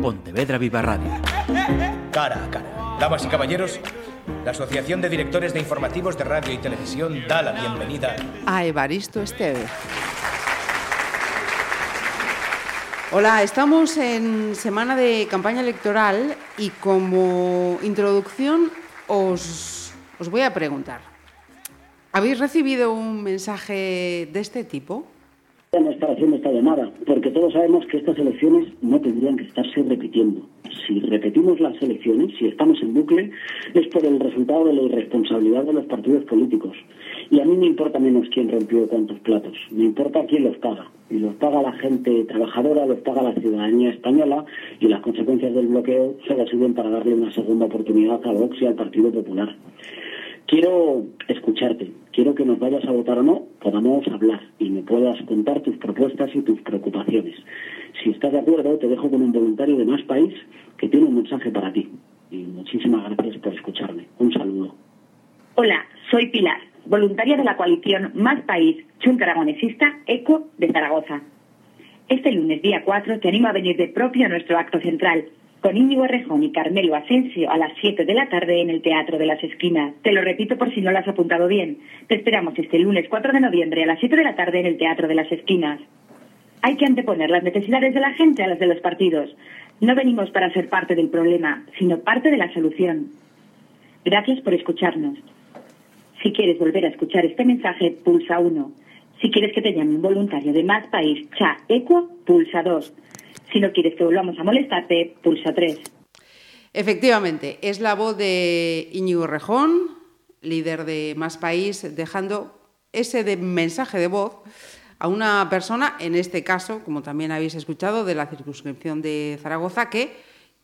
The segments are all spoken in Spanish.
Pontevedra Viva Radio. Cara a cara. Damas y caballeros, la Asociación de Directores de Informativos de Radio y Televisión da la bienvenida a Evaristo Esteve. Hola, estamos en semana de campaña electoral y como introducción os, os voy a preguntar, ¿habéis recibido un mensaje de este tipo? no estar haciendo esta llamada, todos sabemos que estas elecciones no tendrían que estarse repitiendo. Si repetimos las elecciones, si estamos en bucle, es por el resultado de la irresponsabilidad de los partidos políticos. Y a mí me importa menos quién rompió cuántos platos, me importa quién los paga. Y los paga la gente trabajadora, los paga la ciudadanía española, y las consecuencias del bloqueo solo sirven para darle una segunda oportunidad a Vox y al Partido Popular. Quiero escucharte, quiero que nos vayas a votar o no, podamos hablar y me puedas contar tus propuestas y tus preocupaciones. Si estás de acuerdo, te dejo con un voluntario de Más País que tiene un mensaje para ti. Y muchísimas gracias por escucharme. Un saludo. Hola, soy Pilar, voluntaria de la coalición Más País Chunta Aragonesista ECO de Zaragoza. Este lunes, día 4, te animo a venir de propio a nuestro acto central con Íñigo Rejón y Carmelo Asensio a las 7 de la tarde en el Teatro de las Esquinas. Te lo repito por si no lo has apuntado bien. Te esperamos este lunes 4 de noviembre a las 7 de la tarde en el Teatro de las Esquinas. Hay que anteponer las necesidades de la gente a las de los partidos. No venimos para ser parte del problema, sino parte de la solución. Gracias por escucharnos. Si quieres volver a escuchar este mensaje, pulsa 1. Si quieres que te llame un voluntario de Más País, Cha Equo, pulsa 2. Si no quieres que volvamos a molestarte, pulsa 3. Efectivamente, es la voz de Íñigo Rejón, líder de Más País, dejando ese mensaje de voz a una persona, en este caso, como también habéis escuchado, de la circunscripción de Zaragoza, que,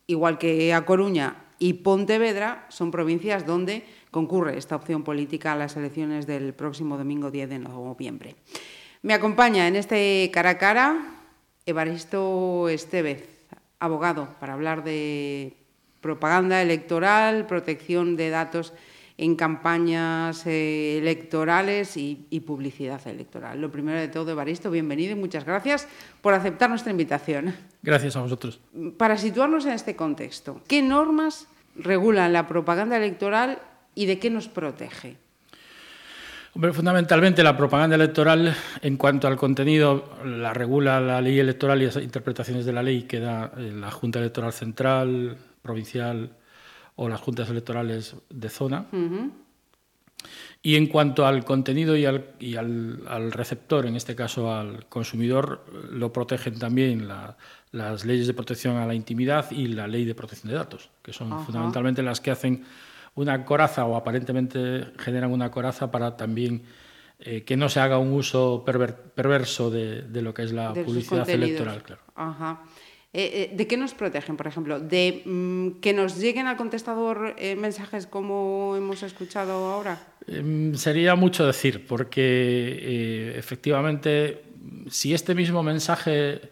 igual que a Coruña y Pontevedra, son provincias donde concurre esta opción política a las elecciones del próximo domingo 10 de noviembre. Me acompaña en este cara a cara Evaristo Estevez, abogado, para hablar de propaganda electoral, protección de datos en campañas eh, electorales y, publicidad electoral. Lo primero de todo, Evaristo, bienvenido y muchas gracias por aceptar nuestra invitación. Gracias a vosotros. Para situarnos en este contexto, ¿qué normas regulan la propaganda electoral y de qué nos protege? Fundamentalmente la propaganda electoral, en cuanto al contenido, la regula la ley electoral y las interpretaciones de la ley que da eh, la Junta Electoral Central, Provincial o las juntas electorales de zona. Y en cuanto al contenido y, al, receptor, en este caso al consumidor, lo protegen también las leyes de protección a la intimidad y la ley de protección de datos, que son fundamentalmente las que hacen una coraza o aparentemente generan una coraza para también eh, que no se haga un uso perverso de, lo que es la publicidad electoral. Claro. Ajá. Eh, eh, ¿De qué nos protegen, por ejemplo? ¿De mm, que nos lleguen al contestador mensajes como hemos escuchado ahora? Em, sería mucho decir, porque efectivamente, si este mismo mensaje,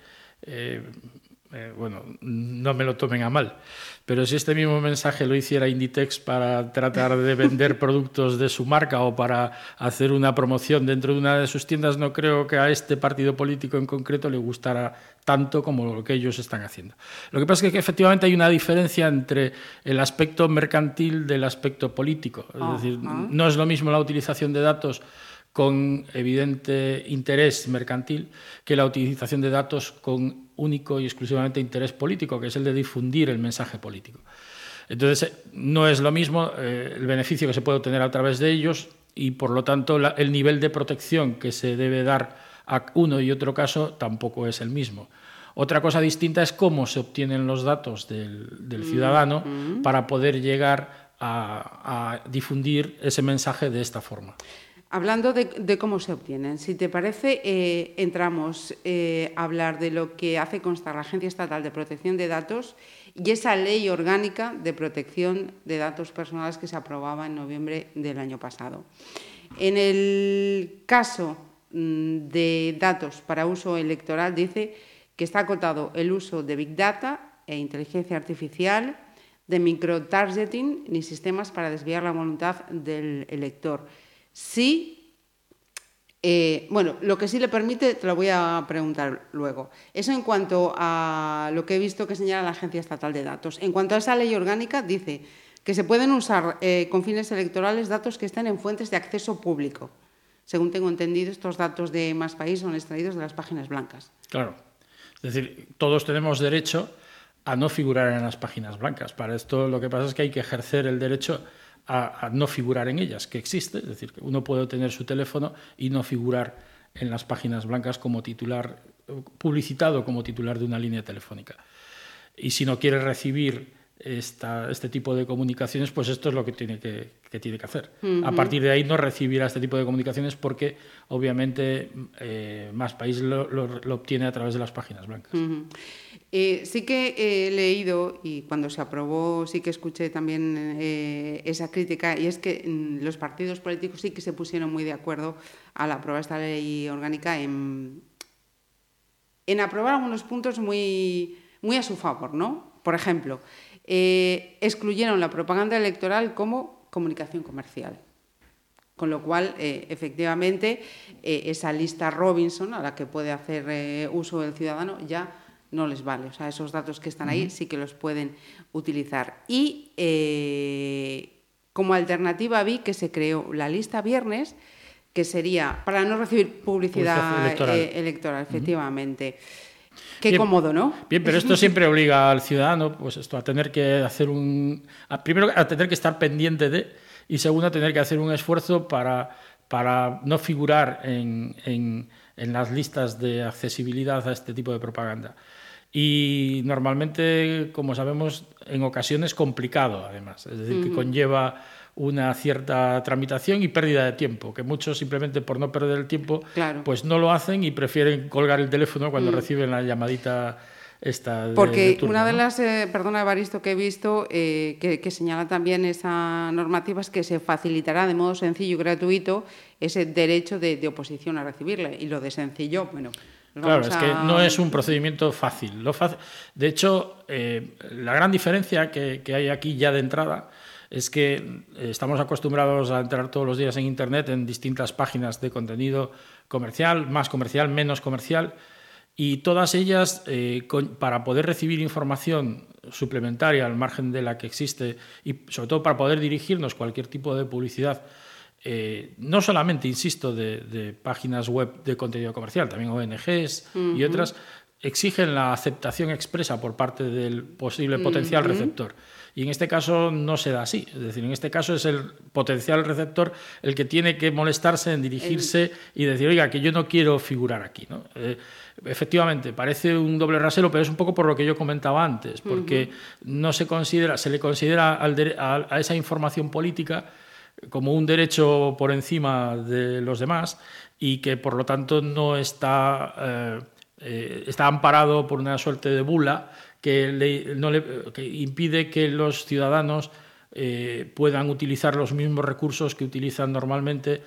bueno, no me lo tomen a mal, pero si este mismo mensaje lo hiciera Inditex para tratar de vender productos de su marca o para hacer una promoción dentro de una de sus tiendas, no creo que a este partido político en concreto le gustara tanto como lo que ellos están haciendo. Lo que pasa es que efectivamente hay una diferencia entre el aspecto mercantil del aspecto político. Es decir, no es lo mismo la utilización de datos con evidente interés mercantil que la utilización de datos con único y exclusivamente interés político, que es el de difundir el mensaje político. Entonces, no es lo mismo eh, el beneficio que se puede obtener a través de ellos y, por lo tanto, el nivel de protección que se debe dar a uno y otro caso tampoco es el mismo. Otra cosa distinta es cómo se obtienen los datos del, mm, ciudadano mm. para poder llegar a difundir ese mensaje de esta forma. Hablando de, cómo se obtienen, si te parece, eh, entramos eh, a hablar de lo que hace constar la Agencia Estatal de Protección de Datos y esa ley orgánica de protección de datos personales que se aprobaba en noviembre del año pasado. En el caso mm, de datos para uso electoral dice que está acotado el uso de Big Data e inteligencia artificial, de microtargeting ni sistemas para desviar la voluntad del elector si Eh, bueno, lo que sí le permite, te lo voy a preguntar luego. Eso en cuanto a lo que he visto que señala la Agencia Estatal de Datos. En cuanto a esa ley orgánica, dice que se pueden usar eh, con fines electorales datos que estén en fuentes de acceso público. Según tengo entendido, estos datos de Más País son extraídos de las páginas blancas. Claro. Es decir, todos tenemos derecho a no figurar en las páginas blancas. Para esto lo que pasa es que hay que ejercer el derecho a, no figurar en ellas, que existe, es decir, que uno puede tener su teléfono y no figurar en las páginas blancas como titular, publicitado como titular de una línea telefónica. Y si no quiere recibir esta, este tipo de comunicaciones, pues esto es lo que tiene que, tiene que hacer. A partir de ahí no recibirá este tipo de comunicaciones porque obviamente eh, más país lo, obtiene a través de las páginas blancas. Eh, sí que he leído y cuando se aprobó sí que escuché también eh, esa crítica y es que mm, los partidos políticos sí que se pusieron muy de acuerdo al aprobar esta ley orgánica en, en aprobar algunos puntos muy, muy a su favor, ¿no? Por ejemplo, eh, excluyeron la propaganda electoral como comunicación comercial. Con lo cual, efectivamente, esa lista Robinson a la que puede hacer uso el ciudadano ya no les vale. O sea, esos datos que están ahí sí que los pueden utilizar. Y eh, como alternativa vi que se creó la lista viernes, que sería para no recibir publicidad electoral, eh, efectivamente. Qué cómodo, ¿no? Bien, pero esto siempre obliga al ciudadano, pues esto, a tener que hacer un. primero, a tener que estar pendiente de. Y segundo, a tener que hacer un esfuerzo para, para no figurar en, en, en las listas de accesibilidad a este tipo de propaganda y normalmente, como sabemos, en ocasiones complicado, además, es decir, que conlleva una cierta tramitación y pérdida de tiempo, que muchos simplemente por no perder el tiempo, pues no lo hacen y prefieren colgar el teléfono cuando mm. reciben la llamadita esta. Porque una de las, eh, perdona Evaristo, que he visto eh, que, señala también esa normativa es que se facilitará de modo sencillo y gratuito ese derecho de, de oposición a recibirle y lo de sencillo, bueno. Claro, es que no es un procedimiento fácil. Lo De hecho, eh, la gran diferencia que, hay aquí ya de entrada es que eh, estamos acostumbrados a entrar todos los días en Internet en distintas páginas de contenido comercial, más comercial, menos comercial, y todas ellas, eh, para poder recibir información suplementaria al margen de la que existe y sobre todo para poder dirigirnos cualquier tipo de publicidad eh, no solamente, insisto, de, páginas web de contenido comercial, también ONGs y otras, exigen la aceptación expresa por parte del posible potencial receptor. Y en este caso no se da así. Es decir, en este caso es el potencial receptor el que tiene que molestarse en dirigirse y decir, oiga, que yo no quiero figurar aquí. Eh, efectivamente, parece un doble rasero, pero es un poco por lo que yo comentaba antes, porque no se considera, se le considera a esa información política como un derecho por encima de los demás y que por lo tanto no está, eh, eh, está amparado por una suerte de bula que, no le, impide que los ciudadanos eh, puedan utilizar los mismos recursos que utilizan normalmente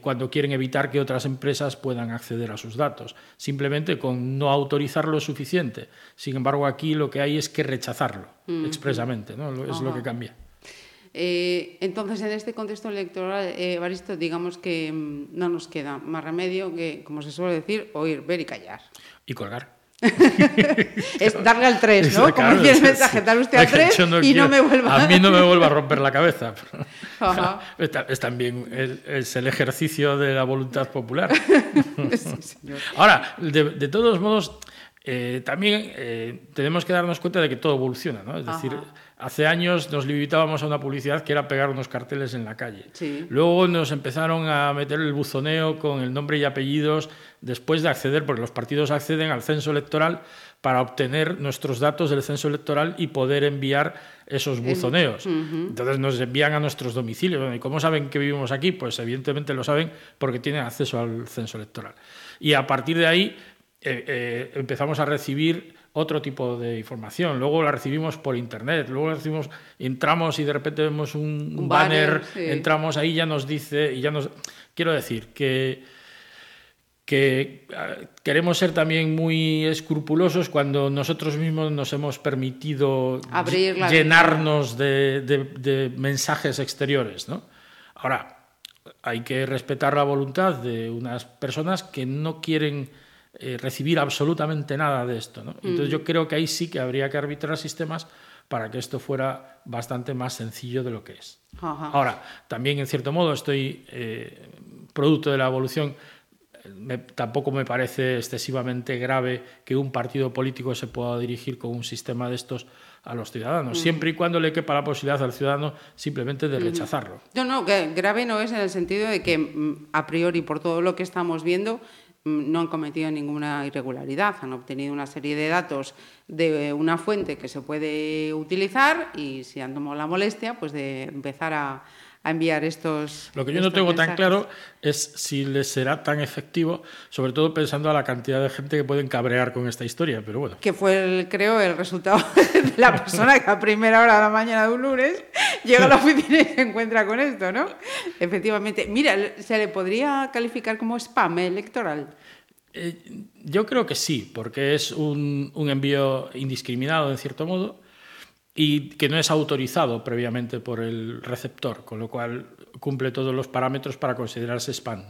cuando quieren evitar que otras empresas puedan acceder a sus datos, simplemente con no autorizar lo suficiente. Sin embargo, aquí lo que hay es que rechazarlo expresamente, ¿no? es lo que cambia. Eh, entonces, en este contexto electoral, eh, Baristo, digamos que mm, no nos queda más remedio que, como se suele decir, oír, ver y callar. Y colgar. es darle al 3, ¿no? Como decía el mensaje, dar usted al 3 y no me vuelva... A mí no me vuelva a romper la cabeza. es, también es, el ejercicio de la voluntad popular. Ahora, de, todos modos, eh, también tenemos que darnos cuenta de que todo evoluciona, ¿no? Es decir, Hace años nos limitábamos a una publicidad que era pegar unos carteles en la calle. Luego nos empezaron a meter el buzoneo con el nombre y apellidos después de acceder, porque los partidos acceden al censo electoral para obtener nuestros datos del censo electoral y poder enviar esos buzoneos. Entonces nos envían a nuestros domicilios. ¿Y cómo saben que vivimos aquí? Pues evidentemente lo saben porque tienen acceso al censo electoral. Y a partir de ahí eh, eh, empezamos a recibir otro tipo de información. Luego la recibimos por internet, luego la recibimos, entramos y de repente vemos un, banner, entramos ahí ya nos dice y ya nos quiero decir que que ah, queremos ser también muy escrupulosos cuando nosotros mismos nos hemos permitido llenarnos de, de, mensajes exteriores. ¿no? Ahora, hay que respetar la voluntad de unas personas que no quieren eh, recibir absolutamente nada de esto. ¿no? Entonces yo creo que ahí sí que habría que arbitrar sistemas para que esto fuera bastante más sencillo de lo que es. Ajá. Ahora, también en cierto modo estoy eh, producto de la evolución. me- tampoco me parece excesivamente grave que un partido político se pueda dirigir con un sistema de estos a los ciudadanos, siempre y cuando le quepa la posibilidad al ciudadano simplemente de rechazarlo. No, no, grave no es en el sentido de que mm, a priori, por todo lo que estamos viendo, mm, no han cometido ninguna irregularidad. Han obtenido una serie de datos de una fuente que se puede utilizar y si han tomado la molestia, pues de empezar a, a enviar estos. Lo que yo no tengo tan claro es si les será tan efectivo, sobre todo pensando a la cantidad de gente que pueden cabrear con esta historia, pero bueno. que fue, el, creo, el resultado de la persona que a primera hora de la mañana de un lunes llega a la oficina y se encuentra con esto, ¿no? Efectivamente. Mira, ¿se le podría calificar como spam electoral? Eh, yo creo que sí, porque es un, un envío indiscriminado, en cierto modo, y que no es autorizado previamente por el receptor, con lo cual cumple todos los parámetros para considerarse spam.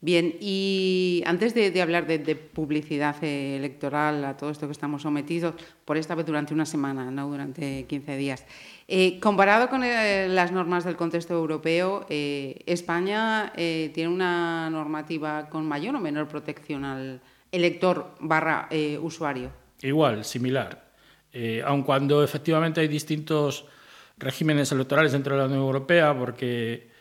Bien, y antes de, de hablar de, de publicidad electoral, a todo esto que estamos sometidos, por esta vez durante una semana, no durante 15 días, eh, comparado con eh, las normas del contexto europeo, eh, España tiene una normativa con mayor o menor protección al elector barra usuario. Igual, similar. Eh, aun cuando efectivamente hay distintos regímenes electorales dentro de la Unión Europea, porque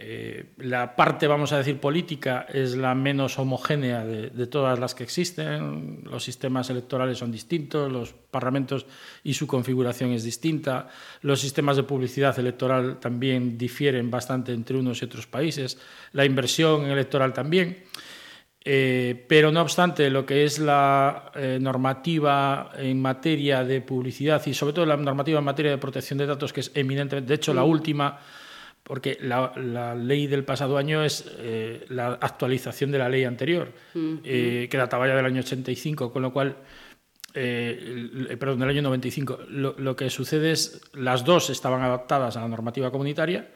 eh, la parte, vamos a decir, política es la menos homogénea de, de todas las que existen. Los sistemas electorales son distintos, los parlamentos y su configuración es distinta. Los sistemas de publicidad electoral también difieren bastante entre unos y otros países. La inversión electoral también. Eh, pero no obstante, lo que es la eh, normativa en materia de publicidad y sobre todo la normativa en materia de protección de datos, que es eminentemente, de hecho, la última, porque la, la ley del pasado año es eh, la actualización de la ley anterior, eh, que databa ya del año 85, con lo cual eh, el- perdón, del año 95. Lo, lo que sucede es, las dos estaban adaptadas a la normativa comunitaria.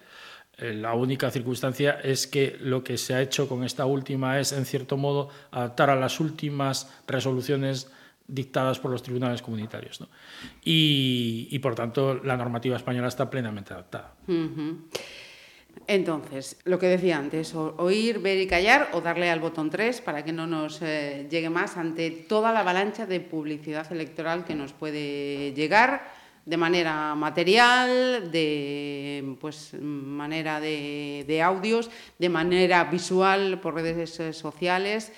La única circunstancia es que lo que se ha hecho con esta última es, en cierto modo, adaptar a las últimas resoluciones dictadas por los tribunales comunitarios. Y, por tanto, la normativa española está plenamente adaptada. Entonces, lo que decía antes, oír, ver y callar o darle al botón 3 para que no nos eh, llegue más ante toda la avalancha de publicidad electoral que nos puede llegar de manera material, de pues manera de, de audios, de manera visual por redes eh, sociales.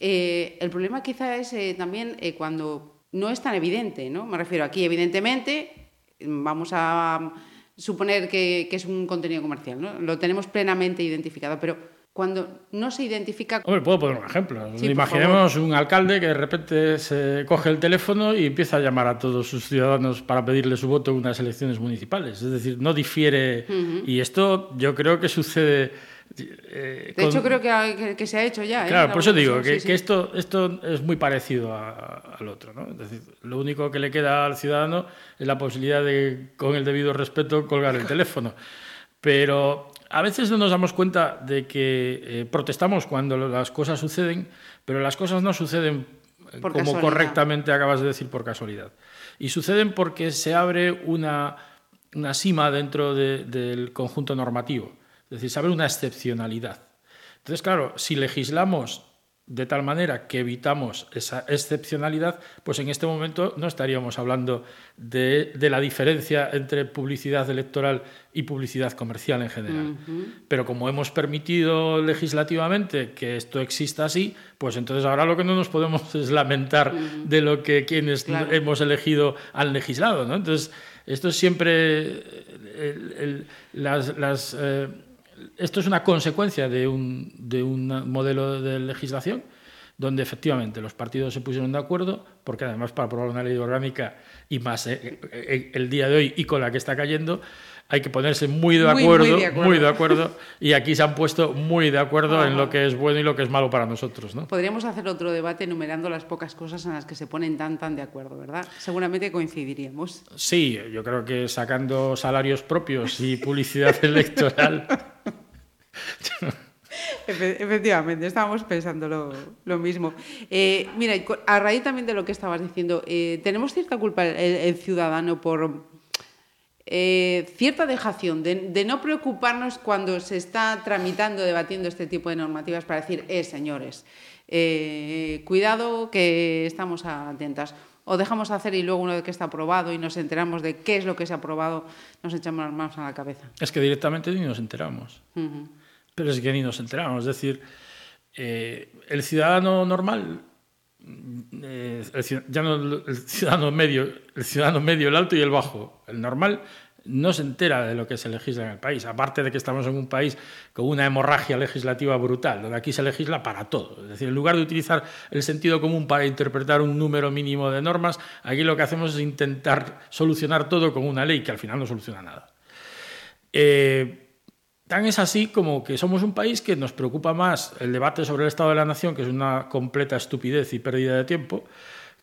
Eh, el problema quizá es eh, también cuando no es tan evidente, ¿no? Me refiero aquí, evidentemente, vamos a suponer que, que es un contenido comercial, ¿no? Lo tenemos plenamente identificado, pero cuando no se identifica... Hombre, puedo poner un ejemplo. Sí, Imaginemos un alcalde que de repente se coge el teléfono y empieza a llamar a todos sus ciudadanos para pedirle su voto en unas elecciones municipales. Es decir, no difiere. Y esto yo creo que sucede. eh, De con- hecho, creo que, ha- que- que se ha hecho ya. ¿eh? Claro, La por eso digo que, sí, sí. que esto, esto es muy parecido a- al otro. ¿no? Es decir, lo único que le queda al ciudadano es la posibilidad de, con el debido respeto, colgar el teléfono. Pero a veces no nos damos cuenta de que eh, protestamos cuando las cosas suceden, pero las cosas no suceden eh, Por como casualidad. correctamente acabas de decir por casualidad. Y suceden porque se abre una, una cima dentro de- del conjunto normativo. Es decir, se abre una excepcionalidad. Entonces, claro, si legislamos de tal manera que evitamos esa excepcionalidad, pues en este momento no estaríamos hablando de, de la diferencia entre publicidad electoral y publicidad comercial en general. Pero como hemos permitido legislativamente que esto exista así, pues entonces ahora lo que no nos podemos es lamentar de lo que quienes Claro. hemos elegido han legislado. ¿no? Entonces, esto es siempre el- el- las... las, eh, esto es una consecuencia de un, de un modelo de legislación donde efectivamente los partidos se pusieron de acuerdo, porque además para aprobar una ley orgánica y más eh, eh, el día de hoy y con la que está cayendo, hay que ponerse muy de Muy, muy acuerdo, de acuerdo. muy de acuerdo, y aquí se han puesto muy de acuerdo en lo que es bueno y lo que es malo para nosotros. ¿no? Podríamos hacer otro debate enumerando las pocas cosas en las que se ponen tan tan de acuerdo, ¿verdad? Seguramente coincidiríamos. Sí, yo creo que sacando salarios propios y publicidad electoral, Efectivamente, estábamos pensando lo, mismo. Eh, mira, a raíz también de lo que estabas diciendo, eh, ¿tenemos cierta culpa el, ciudadano por eh, cierta dejación de, no preocuparnos cuando se está tramitando, debatiendo este tipo de normativas para decir, eh, señores, cuidado que estamos atentas? o dejamos hacer y luego una vez que está aprobado y nos enteramos de qué es lo que se ha aprobado, nos echamos las manos a la cabeza. Es que directamente ni nos enteramos. Pero es que ni nos enteramos. Es decir, eh, el ciudadano normal, eh, el, ciudadano medio, el ciudadano medio, el alto y el bajo, el normal no se entera de lo que se legisla en el país, aparte de que estamos en un país con una hemorragia legislativa brutal, donde aquí se legisla para todo. Es decir, en lugar de utilizar el sentido común para interpretar un número mínimo de normas, aquí lo que hacemos es intentar solucionar todo con una ley que al final no soluciona nada. Eh, tan es así como que somos un país que nos preocupa más el debate sobre el Estado de la Nación, que es una completa estupidez y pérdida de tiempo,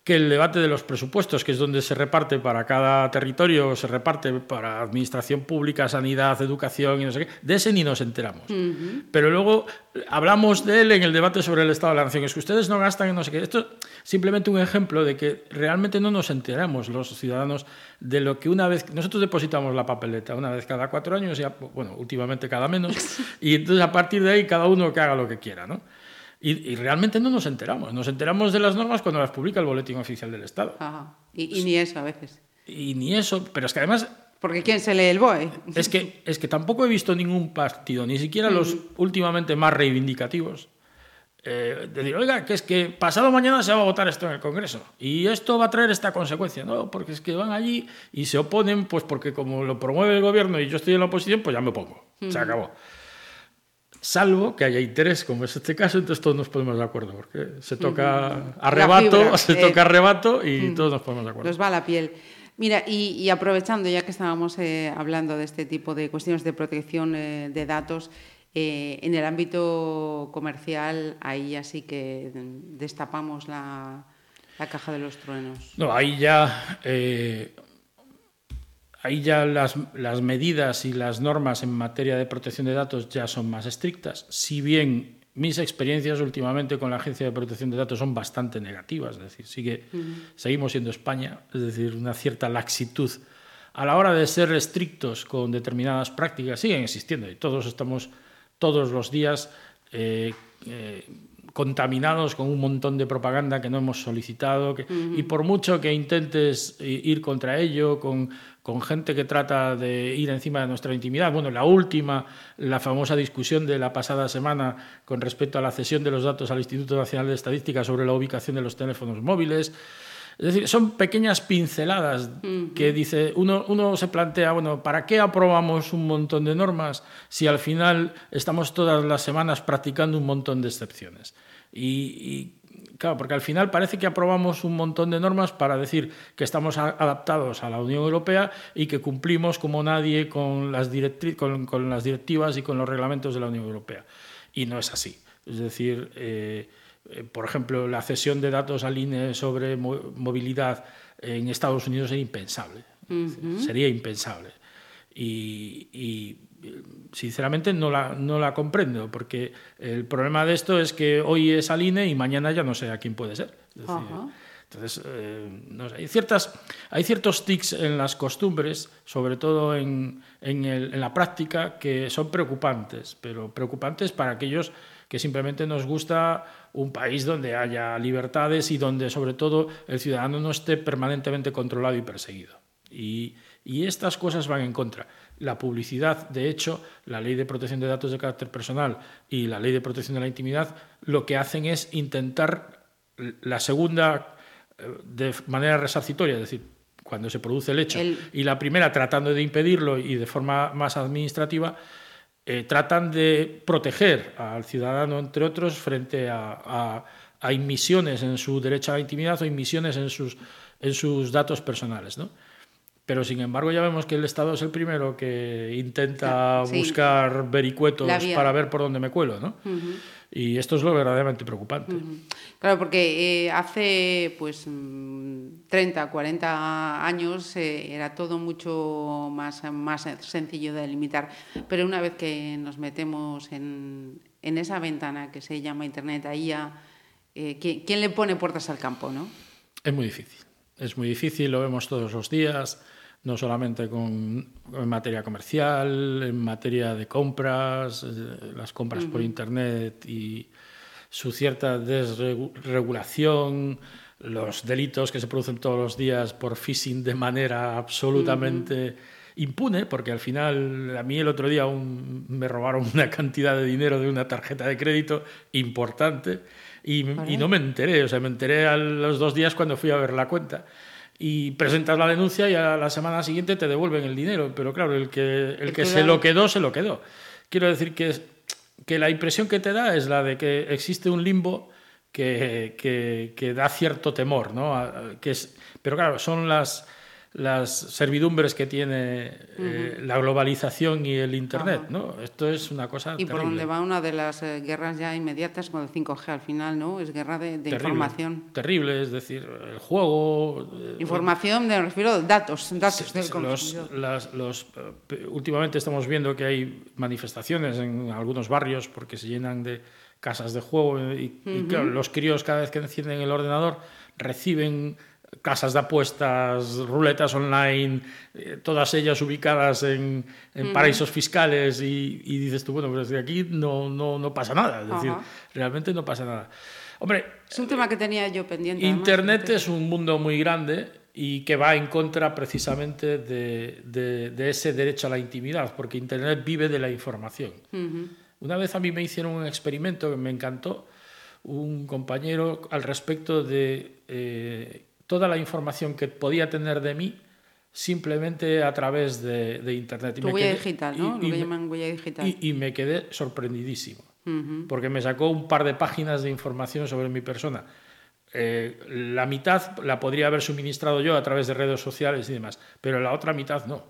que el debate de los presupuestos, que es donde se reparte para cada territorio, se reparte para administración pública, sanidad, educación y no sé qué, de ese ni nos enteramos. Pero luego hablamos de él en el debate sobre el Estado de la Nación. Es que ustedes no gastan en no sé qué. Esto es simplemente un ejemplo de que realmente no nos enteramos los ciudadanos de lo que una vez... Nosotros depositamos la papeleta una vez cada cuatro años, ya, bueno, últimamente cada menos, y entonces a partir de ahí cada uno que haga lo que quiera, ¿no? Y, realmente no nos enteramos. Nos enteramos de las normas cuando las publica el Boletín Oficial del Estado. Y, ni eso a veces. Y ni eso, pero es que además... Porque ¿quién se lee el BOE? Es que, es que tampoco he visto ningún partido, ni siquiera los últimamente más reivindicativos, eh, de decir, oiga, que es que pasado mañana se va a votar esto en el Congreso y esto va a traer esta consecuencia. No, porque es que van allí y se oponen, pues porque como lo promueve el gobierno y yo estoy en la oposición, pues ya me opongo. Se acabó salvo que haya interés, como es este caso, entonces todos nos ponemos de acuerdo, porque se toca arrebato, se toca arrebato y todos nos ponemos de acuerdo. Nos va la piel. Mira, y, aprovechando ya que estábamos eh, hablando de este tipo de cuestiones de protección eh, de datos, eh, en el ámbito comercial, ahí así que destapamos la, la caja de los truenos. No, ahí ya ahí ya las, medidas y las normas en materia de protección de datos ya son más estrictas, si bien mis experiencias últimamente con la Agencia de Protección de Datos son bastante negativas, es decir, sigue, seguimos siendo España, es decir, una cierta laxitud a la hora de ser estrictos con determinadas prácticas, siguen existiendo y todos estamos todos los días eh, eh, contaminados con un montón de propaganda que no hemos solicitado, y por mucho que intentes ir contra ello, con, con, gente que trata de ir encima de nuestra intimidad, bueno, la última, la famosa discusión de la pasada semana con respecto a la cesión de los datos al Instituto Nacional de Estadística sobre la ubicación de los teléfonos móviles, es decir, son pequeñas pinceladas que dice, uno, uno se plantea, bueno, ¿para qué aprobamos un montón de normas si al final estamos todas las semanas practicando un montón de excepciones? Y, claro, porque al final parece que aprobamos un montón de normas para decir que estamos adaptados a la Unión Europea y que cumplimos como nadie con las, con, con las directivas y con los reglamentos de la Unión Europea. Y no es así. Es decir, eh, eh, por ejemplo, la cesión de datos al INE sobre movilidad en Estados Unidos sería impensable. Sería impensable. Y, sinceramente no la, no la comprendo, porque el problema de esto es que hoy es al INE y mañana ya no sé a quién puede ser. entonces, eh, hay, ciertas, hay ciertos tics en las costumbres, sobre todo en, en, el, en la práctica, que son preocupantes, pero preocupantes para aquellos que simplemente nos gusta un país donde haya libertades y donde sobre todo el ciudadano no esté permanentemente controlado y perseguido. Y, estas cosas van en contra. La publicidad, de hecho, la ley de protección de datos de carácter personal y la ley de protección de la intimidad, lo que hacen es intentar la segunda eh, de manera resarcitoria, es decir, cuando se produce el hecho, y la primera tratando de impedirlo y de forma más administrativa, eh, tratan de proteger al ciudadano, entre otros, frente a, a, inmisiones en su derecho a la intimidad o inmisiones en sus, en sus datos personales. ¿no? Pero sin embargo ya vemos que el Estado es el primero que intenta buscar vericuetos para ver por dónde me cuelo. ¿no? Y esto es lo verdaderamente preocupante. Claro, porque eh, hace pues 30, mm, 40 años eh, era todo mucho más, más sencillo de limitar, pero una vez que nos metemos en, en esa ventana que se llama Internet, ahí ya, eh, ¿quién, le pone puertas al campo? ¿no? Es muy difícil, es muy difícil, lo vemos todos los días no solamente con, en materia comercial, en materia de compras, eh, las compras por Internet y su cierta desregulación, los delitos que se producen todos los días por phishing de manera absolutamente impune, porque al final a mí el otro día me robaron una cantidad de dinero de una tarjeta de crédito importante y, y no me enteré, o sea, me enteré a los dos días cuando fui a ver la cuenta y presentas la denuncia y a la semana siguiente te devuelven el dinero. Pero claro, el que, el que se lo quedó, se lo quedó. Quiero decir que, que la impresión que te da es la de que existe un limbo que, que, que da cierto temor, ¿no? Que es, pero claro, son las las servidumbres que tiene eh, la globalización y el Internet, ¿no? Esto es una cosa Y por donde va una de las eh, guerras ya inmediatas con el 5G al final, ¿no? Es guerra de, información. Terrible, es decir, el juego... Eh, información, me refiero a datos, datos del los, los, últimamente estamos viendo que hay manifestaciones en algunos barrios porque se llenan de casas de juego y, los críos cada vez que encienden el ordenador reciben casas de apuestas, ruletas online, eh, todas ellas ubicadas en, paraísos fiscales y, dices tú, bueno, pero desde aquí no, no, no pasa nada, es decir, realmente no pasa nada. Hombre, es un tema que tenía yo pendiente. Internet es un mundo muy grande y que va en contra precisamente de, de, ese derecho a la intimidad, porque Internet vive de la información. Una vez a mí me hicieron un experimento que me encantó, un compañero al respecto de eh, toda la información que podía tener de mí simplemente a través de, Internet. Y huella digital, ¿no? Lo que llaman huella digital. Y, me quedé sorprendidísimo, porque me sacó un par de páginas de información sobre mi persona. Eh, la mitad la podría haber suministrado yo a través de redes sociales y demás, pero la otra mitad no.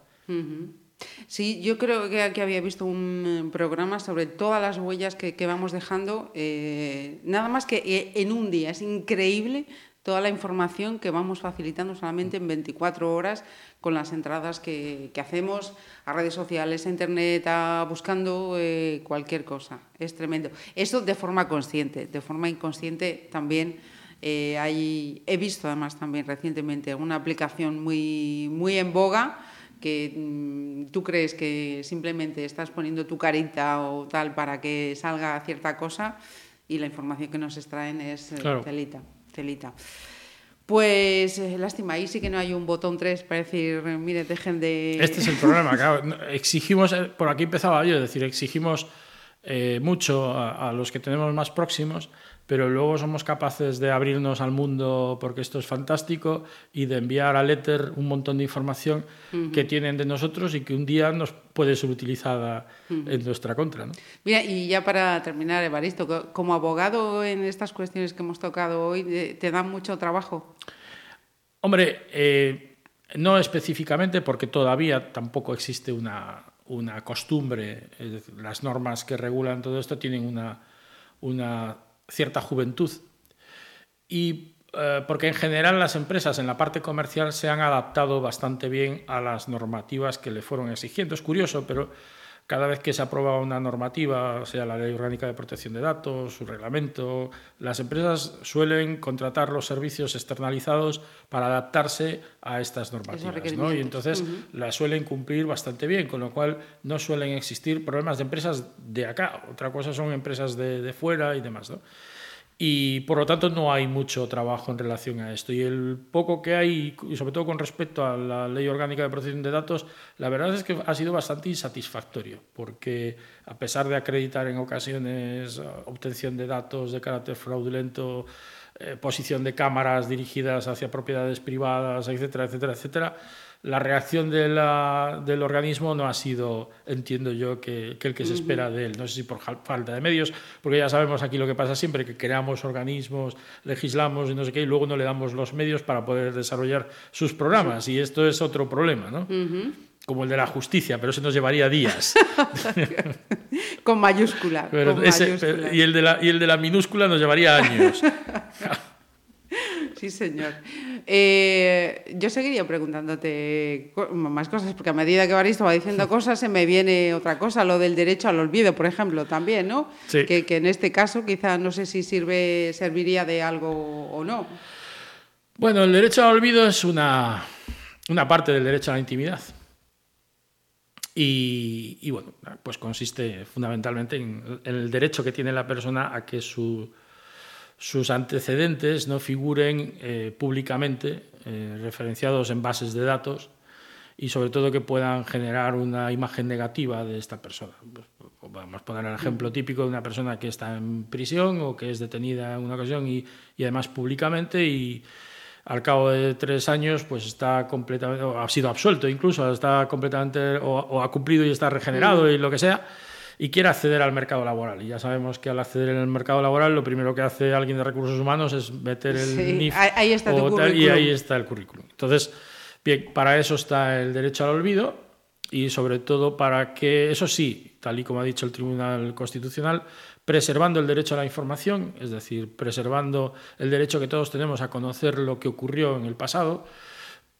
Sí, yo creo que, había visto un eh, programa sobre todas las huellas que, vamos dejando, eh, nada más que en un día. Es increíble toda la información que vamos facilitando solamente en 24 horas con las entradas que, hacemos a redes sociales, a internet, a buscando eh, cualquier cosa. Es tremendo. Eso de forma consciente, de forma inconsciente también. Eh, hay, he visto además también recientemente una aplicación muy, muy en boga que mm, tú crees que simplemente estás poniendo tu carita o tal para que salga cierta cosa y la información que nos extraen es eh, celita. Pues eh, lástima, ahí sí que no hay un botón 3 para decir, mire, dejen de... Este es el problema, claro. Exigimos, eh, por aquí empezaba yo, es decir, exigimos eh, mucho a, los que tenemos más próximos, pero luego somos capaces de abrirnos al mundo porque esto es fantástico y de enviar al éter un montón de información que tienen de nosotros y que un día nos puede ser utilizada en nuestra contra. ¿no? Mira, y ya para terminar, Evaristo, como abogado en estas cuestiones que hemos tocado hoy, ¿te dan mucho trabajo? Hombre, eh, no específicamente porque todavía tampoco existe una, una costumbre, las normas que regulan todo esto tienen una, una cierta juventud y eh, porque en general las empresas en la parte comercial se han adaptado bastante bien a las normativas que le fueron exigiendo. Es curioso, pero cada vez que se aprueba una normativa, sea la Ley Orgánica de Protección de Datos, su reglamento, las empresas suelen contratar los servicios externalizados para adaptarse a estas normativas. ¿no? Y entonces las suelen cumplir bastante bien, con lo cual no suelen existir problemas de empresas de acá. Otra cosa son empresas de, de fuera y demás. ¿no? Y por lo tanto no hay mucho trabajo en relación a esto. Y el poco que hay, y sobre todo con respecto a la Ley Orgánica de Protección de Datos, la verdad es que ha sido bastante insatisfactorio, porque a pesar de acreditar en ocasiones obtención de datos de carácter fraudulento, eh, posición de cámaras dirigidas hacia propiedades privadas, etcétera, etcétera, etcétera, la reacción de la, del organismo no ha sido, entiendo yo, que, que el que se espera de él. No sé si por falta de medios, porque ya sabemos aquí lo que pasa siempre, que creamos organismos, legislamos y no sé qué, y luego no le damos los medios para poder desarrollar sus programas. Y esto es otro problema, ¿no? Como el de la justicia, pero eso nos llevaría días. con mayúscula. Pero con ese- mayúscula. y, el de la, y el de la minúscula nos llevaría años. Sí, señor. Eh, yo seguiría preguntándote más cosas, porque a medida que Baristo va diciendo cosas, se me viene otra cosa, lo del derecho al olvido, por ejemplo, también, ¿no? Sí. Que, que en este caso quizá no sé si sirve, serviría de algo o no. Bueno, el derecho al olvido es una, una parte del derecho a la intimidad. Y, y, bueno, pues consiste fundamentalmente en el derecho que tiene la persona a que su- sus antecedentes no figuren eh, públicamente, eh, referenciados en bases de datos, y sobre todo que puedan generar una imagen negativa de esta persona. Pues, Vamos a poner el ejemplo típico de una persona que está en prisión o que es detenida en una ocasión y, y además públicamente y al cabo de tres años pues está completamente, o ha sido absuelto incluso, está completamente o, o ha cumplido y está regenerado y lo que sea y quiere acceder al mercado laboral. Y ya sabemos que al acceder en el mercado laboral lo primero que hace alguien de recursos humanos es meter el Sí, NIF ahí- está tu o tal, y ahí está el currículum. Entonces, bien, para eso está el derecho al olvido y sobre todo para que, eso sí, tal y como ha dicho el Tribunal Constitucional, preservando el derecho a la información, es decir, preservando el derecho que todos tenemos a conocer lo que ocurrió en el pasado,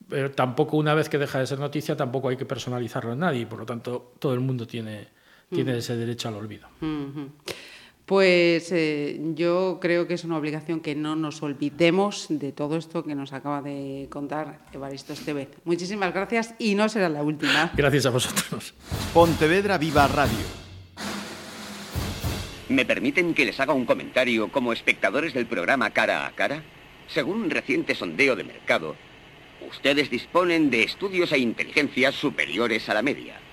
pero tampoco una vez que deja de ser noticia, tampoco hay que personalizarlo en nadie, por lo tanto todo el mundo tiene, tiene ese derecho al olvido. Pues eh, yo creo que es una obligación que no nos olvidemos de todo esto que nos acaba de contar Evaristo Estevez. Muchísimas gracias y no será la última. Gracias a vosotros. Pontevedra Viva Radio. ¿Me permiten que les haga un comentario como espectadores del programa Cara a Cara? Según un reciente sondeo de mercado, ustedes disponen de estudios e inteligencias superiores a la media.